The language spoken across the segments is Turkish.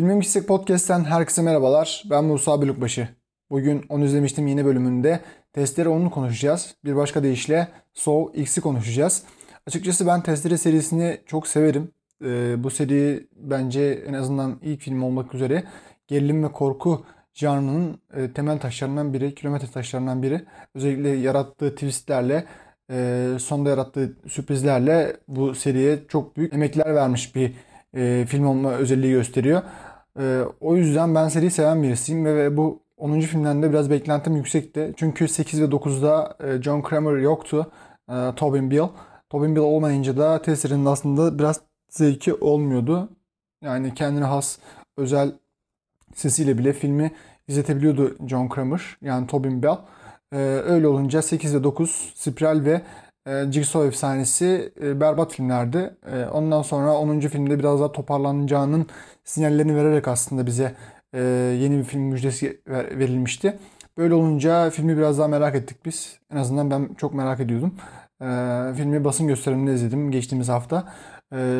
Filmim Kişisek Podcast'ten herkese merhabalar. Ben Musa Bölükbaşı. Bugün onu izlemiştim yeni bölümünde. Testleri onu konuşacağız. Bir başka deyişle So X'i konuşacağız. Açıkçası ben Testere serisini çok severim. Ee, bu seri bence en azından ilk film olmak üzere gerilim ve korku janrının e, temel taşlarından biri, kilometre taşlarından biri. Özellikle yarattığı twistlerle, e, sonda yarattığı sürprizlerle bu seriye çok büyük emekler vermiş bir e, film olma özelliği gösteriyor. E, o yüzden ben seriyi seven birisiyim ve, ve bu 10. filmden de biraz beklentim yüksekti. Çünkü 8 ve 9'da e, John Kramer yoktu. E, Tobin Bill. Tobin Bill olmayınca da Tesser'in aslında biraz zevki olmuyordu. Yani kendine has özel sesiyle bile filmi izletebiliyordu John Kramer. Yani Tobin Bell. Ee, öyle olunca 8 ve 9 Spiral ve e, Jigsaw efsanesi e, berbat filmlerdi. E, ondan sonra 10. filmde biraz daha toparlanacağının sinyallerini vererek aslında bize e, yeni bir film müjdesi ver, verilmişti. Böyle olunca filmi biraz daha merak ettik biz. En azından ben çok merak ediyordum. E, filmi basın gösteriminde izledim geçtiğimiz hafta.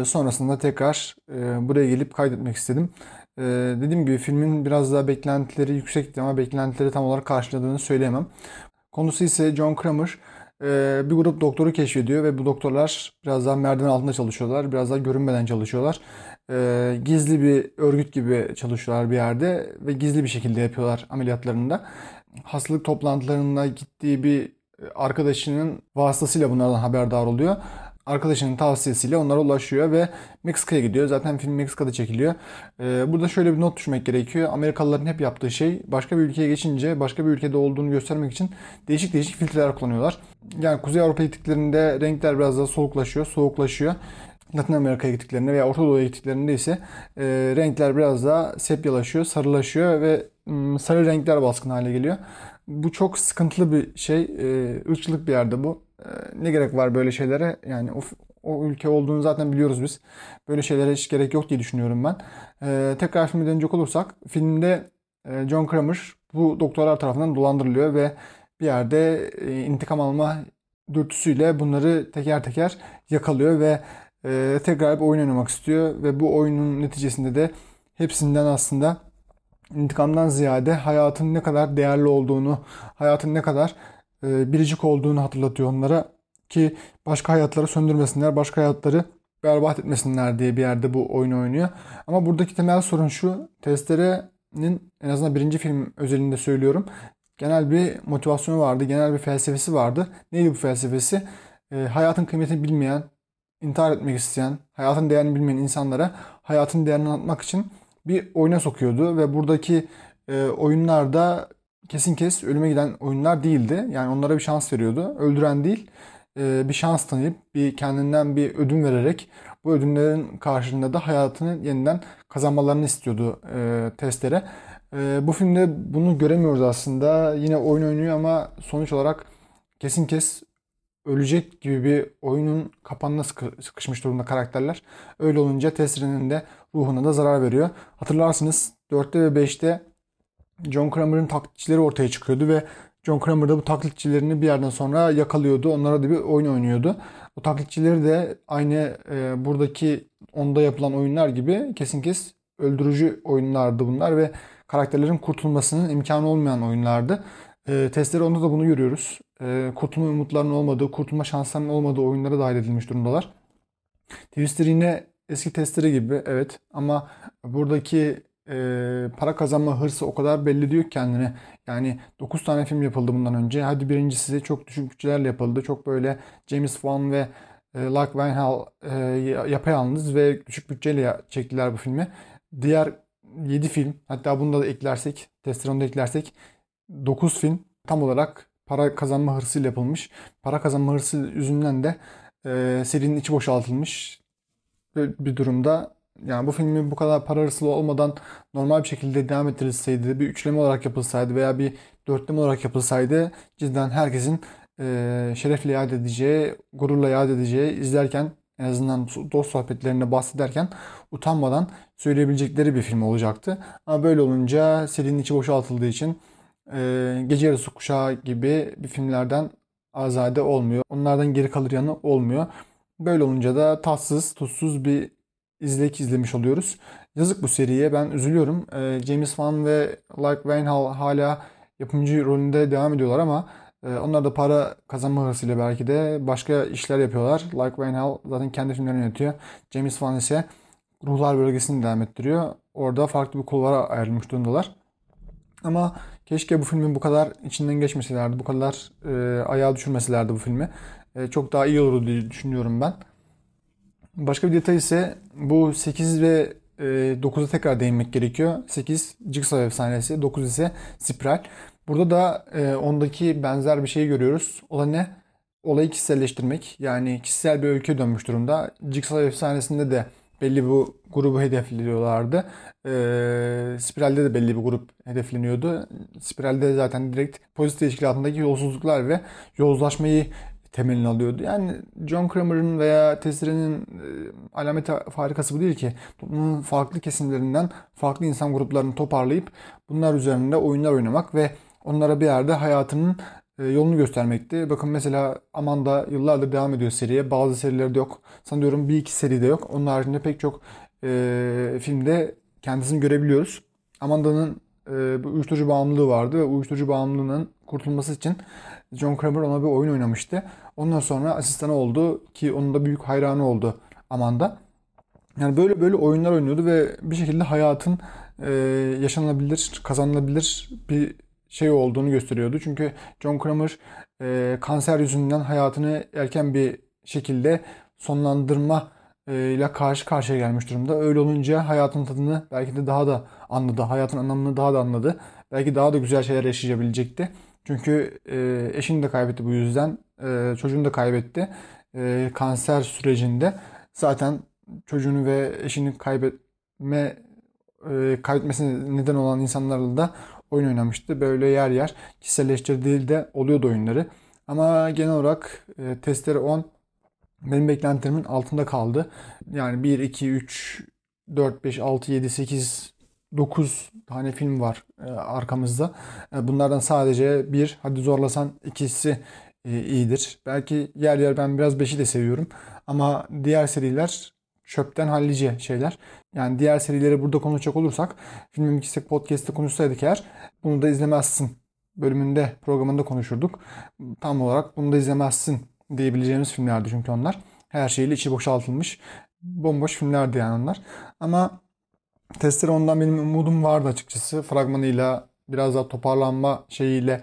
Sonrasında tekrar e, buraya gelip kaydetmek istedim. Dediğim gibi filmin biraz daha beklentileri yüksekti ama beklentileri tam olarak karşıladığını söyleyemem. Konusu ise John Kramer bir grup doktoru keşfediyor ve bu doktorlar biraz daha merdiven altında çalışıyorlar. Biraz daha görünmeden çalışıyorlar. E, gizli bir örgüt gibi çalışıyorlar bir yerde ve gizli bir şekilde yapıyorlar ameliyatlarında. Hastalık toplantılarına gittiği bir arkadaşının vasıtasıyla bunlardan haberdar oluyor arkadaşının tavsiyesiyle onlara ulaşıyor ve Meksika'ya gidiyor. Zaten film Meksika'da çekiliyor. Ee, burada şöyle bir not düşmek gerekiyor. Amerikalıların hep yaptığı şey başka bir ülkeye geçince başka bir ülkede olduğunu göstermek için değişik değişik filtreler kullanıyorlar. Yani Kuzey Avrupa gittiklerinde renkler biraz daha soluklaşıyor, soğuklaşıyor. Latin Amerika'ya gittiklerinde veya Orta Doğu'ya gittiklerinde ise e, renkler biraz daha sepyalaşıyor, sarılaşıyor ve m, sarı renkler baskın hale geliyor. Bu çok sıkıntılı bir şey. E, ırkçılık bir yerde bu. E, ne gerek var böyle şeylere? Yani o, o ülke olduğunu zaten biliyoruz biz. Böyle şeylere hiç gerek yok diye düşünüyorum ben. E, tekrar filme dönecek olursak filmde e, John Kramer bu doktorlar tarafından dolandırılıyor ve bir yerde e, intikam alma dürtüsüyle bunları teker teker yakalıyor ve e, tekrar bir oyun oynamak istiyor ve bu oyunun neticesinde de hepsinden aslında intikamdan ziyade hayatın ne kadar değerli olduğunu, hayatın ne kadar biricik olduğunu hatırlatıyor onlara ki başka hayatları söndürmesinler, başka hayatları berbat etmesinler diye bir yerde bu oyunu oynuyor. Ama buradaki temel sorun şu, Testere'nin en azından birinci film özelinde söylüyorum. Genel bir motivasyonu vardı, genel bir felsefesi vardı. Neydi bu felsefesi? E, hayatın kıymetini bilmeyen, intihar etmek isteyen, hayatın değerini bilmeyen insanlara hayatın değerini anlatmak için bir oyuna sokuyordu ve buradaki e, oyunlarda kesin kes ölüme giden oyunlar değildi. Yani onlara bir şans veriyordu. Öldüren değil, e, bir şans tanıyıp bir kendinden bir ödün vererek bu ödünlerin karşılığında da hayatını yeniden kazanmalarını istiyordu e, testlere. E, bu filmde bunu göremiyoruz aslında. Yine oyun oynuyor ama sonuç olarak kesin kes ölecek gibi bir oyunun kapanına sıkışmış durumda karakterler. Öyle olunca Tesrin'in de ruhuna da zarar veriyor. Hatırlarsınız 4'te ve 5'te John Kramer'ın taklitçileri ortaya çıkıyordu ve John Kramer da bu taklitçilerini bir yerden sonra yakalıyordu. Onlara da bir oyun oynuyordu. Bu taklitçileri de aynı e, buradaki onda yapılan oyunlar gibi kesin kes öldürücü oyunlardı bunlar ve karakterlerin kurtulmasının imkanı olmayan oyunlardı. E, testleri onda da bunu görüyoruz. E, kurtulma umutlarının olmadığı, kurtulma şanslarının olmadığı oyunlara dahil edilmiş durumdalar. Twister yine eski testleri gibi evet ama buradaki e, para kazanma hırsı o kadar belli diyor kendine. Yani 9 tane film yapıldı bundan önce. Hadi birincisi çok düşük bütçelerle yapıldı. Çok böyle James Wan ve e, Lark Weinhall e, yapayalnız ve düşük bütçeyle çektiler bu filmi. Diğer 7 film hatta bunu da eklersek, testosteronu eklersek 9 film tam olarak para kazanma hırsıyla yapılmış. Para kazanma hırsı yüzünden de e, serinin içi boşaltılmış bir durumda. Yani bu filmi bu kadar para hırslı olmadan normal bir şekilde devam ettirilseydi, bir üçleme olarak yapılsaydı veya bir dörtleme olarak yapılsaydı cidden herkesin e, şerefle yad edeceği, gururla yad edeceği, izlerken en azından dost sohbetlerinde bahsederken utanmadan söyleyebilecekleri bir film olacaktı. Ama böyle olunca serinin içi boşaltıldığı için e, Gece Yarısı Kuşağı gibi bir filmlerden azade olmuyor. Onlardan geri kalır yanı olmuyor. Böyle olunca da tatsız, tutsuz bir izleyik izlemiş oluyoruz. Yazık bu seriye. Ben üzülüyorum. E, James Wan ve Like Wayne hala yapımcı rolünde devam ediyorlar ama e, onlar da para kazanma hırsıyla belki de başka işler yapıyorlar. Like Wayne Hall zaten kendi filmlerini yönetiyor. James Wan ise Ruhlar Bölgesi'ni devam ettiriyor. Orada farklı bir kulvara ayrılmış durumdalar. Ama keşke bu filmin bu kadar içinden geçmeselerdi, bu kadar e, ayağa düşürmeselerdi bu filmi. E, çok daha iyi olurdu diye düşünüyorum ben. Başka bir detay ise bu 8 ve e, 9'a tekrar değinmek gerekiyor. 8 Jigsaw efsanesi, 9 ise Spiral. Burada da e, ondaki benzer bir şeyi görüyoruz. O da ne? Olayı kişiselleştirmek. Yani kişisel bir öyküye dönmüş durumda. Jigsaw efsanesinde de belli bu grubu hedefliyorlardı. E, Spiral'de de belli bir grup hedefleniyordu. Spiral'de zaten direkt polis teşkilatındaki yolsuzluklar ve yozlaşmayı temelini alıyordu. Yani John Kramer'ın veya Tessire'nin e, alameti farikası bu değil ki. Toplumun farklı kesimlerinden farklı insan gruplarını toparlayıp bunlar üzerinde oyunlar oynamak ve onlara bir yerde hayatının e, yolunu göstermekti. Bakın mesela Amanda yıllardır devam ediyor seriye. Bazı serilerde yok. Sanıyorum bir iki seride yok. Onun haricinde pek çok e, filmde kendisini görebiliyoruz. Amanda'nın e, uyuşturucu bağımlılığı vardı ve uyuşturucu bağımlılığının kurtulması için John Kramer ona bir oyun oynamıştı. Ondan sonra asistanı oldu ki onun da büyük hayranı oldu Amanda. Yani böyle böyle oyunlar oynuyordu ve bir şekilde hayatın e, yaşanabilir, kazanılabilir bir şey olduğunu gösteriyordu. Çünkü John Kramer e, kanser yüzünden hayatını erken bir şekilde sonlandırma e, ile karşı karşıya gelmiş durumda. Öyle olunca hayatın tadını belki de daha da anladı. Hayatın anlamını daha da anladı. Belki daha da güzel şeyler yaşayabilecekti. Çünkü e, eşini de kaybetti bu yüzden. E, çocuğunu da kaybetti. E, kanser sürecinde zaten çocuğunu ve eşini kaybetme e, kaybetmesine neden olan insanlarla da oyun oynamıştı. Böyle yer yer kişiselleştirdiği de oluyordu oyunları. Ama genel olarak e, testleri 10 benim beklentilerimin altında kaldı. Yani 1, 2, 3, 4, 5, 6, 7, 8, 9 tane film var e, arkamızda. E, bunlardan sadece bir, hadi zorlasan ikisi e, iyidir. Belki yer yer ben biraz 5'i de seviyorum. Ama diğer seriler çöpten hallice şeyler. Yani diğer serileri burada konuşacak olursak filmin ikisi podcast'te konuşsaydık eğer bunu da izlemezsin bölümünde programında konuşurduk. Tam olarak bunu da izlemezsin diyebileceğimiz filmlerdi çünkü onlar. Her şeyle içi boşaltılmış bomboş filmlerdi yani onlar. Ama Testere ondan benim umudum vardı açıkçası. Fragmanıyla biraz daha toparlanma şeyiyle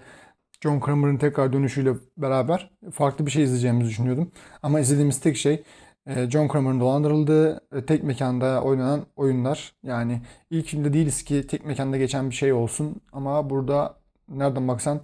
John Kramer'ın tekrar dönüşüyle beraber farklı bir şey izleyeceğimizi düşünüyordum. Ama izlediğimiz tek şey e, John Kramer'ın dolandırıldığı e, tek mekanda oynanan oyunlar. Yani ilk filmde değiliz ki tek mekanda geçen bir şey olsun. Ama burada nereden baksan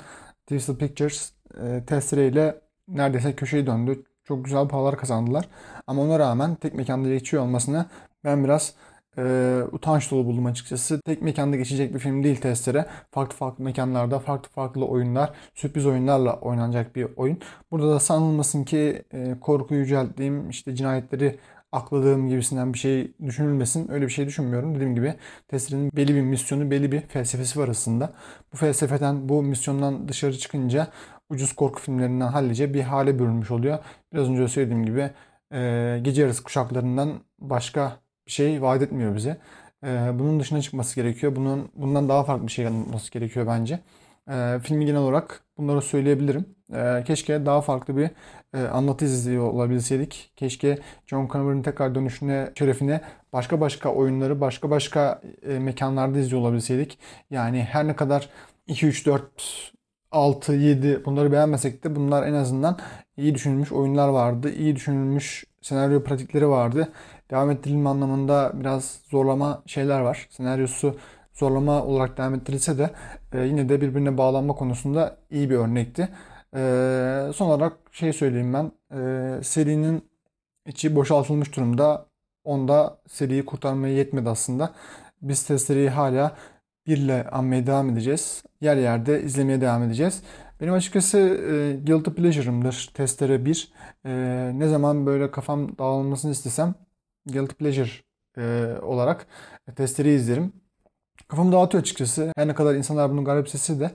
Twisted Pictures e, Testere ile neredeyse köşeyi döndü. Çok güzel paralar kazandılar. Ama ona rağmen tek mekanda geçiyor olmasını ben biraz e, utanç dolu buldum açıkçası. Tek mekanda geçecek bir film değil testere. Farklı farklı mekanlarda farklı farklı oyunlar, sürpriz oyunlarla oynanacak bir oyun. Burada da sanılmasın ki e, korku yücelttiğim, işte cinayetleri akladığım gibisinden bir şey düşünülmesin. Öyle bir şey düşünmüyorum. Dediğim gibi testerenin belli bir misyonu, belli bir felsefesi var aslında. Bu felsefeden, bu misyondan dışarı çıkınca ucuz korku filmlerinden hallice bir hale bürünmüş oluyor. Biraz önce söylediğim gibi e, gece yarısı kuşaklarından başka şey vaat etmiyor bize. Ee, bunun dışına çıkması gerekiyor. Bunun bundan daha farklı bir şey olması gerekiyor bence. Ee, filmi genel olarak bunları söyleyebilirim. Ee, keşke daha farklı bir e, anlatı izliyor olabilseydik. Keşke John Connor'ın tekrar dönüşüne, şerefine başka başka oyunları başka başka e, mekanlarda izliyor olabilseydik. Yani her ne kadar 2, 3, 4, 6, 7 bunları beğenmesek de bunlar en azından iyi düşünülmüş oyunlar vardı. İyi düşünülmüş senaryo pratikleri vardı devam ettirilme anlamında biraz zorlama şeyler var. Senaryosu zorlama olarak devam ettirilse de e, yine de birbirine bağlanma konusunda iyi bir örnekti. E, son olarak şey söyleyeyim ben. E, serinin içi boşaltılmış durumda. Onda seriyi kurtarmaya yetmedi aslında. Biz testleri hala birle anmaya devam edeceğiz. Yer yerde izlemeye devam edeceğiz. Benim açıkçası e, guilty pleasure'ımdır testere 1. E, ne zaman böyle kafam dağılmasını istesem guilty pleasure e, olarak testleri izlerim. Kafamı dağıtıyor açıkçası. Her ne kadar insanlar bunu garipsese de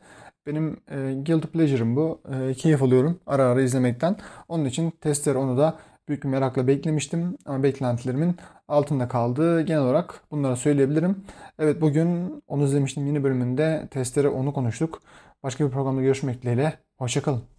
benim e, guilty pleasure'ım bu. E, keyif alıyorum ara ara izlemekten. Onun için testler onu da büyük bir merakla beklemiştim ama beklentilerimin altında kaldı. Genel olarak bunları söyleyebilirim. Evet bugün onu izlemiştim yeni bölümünde testere onu konuştuk. Başka bir programda görüşmek dileğiyle. Hoşçakalın.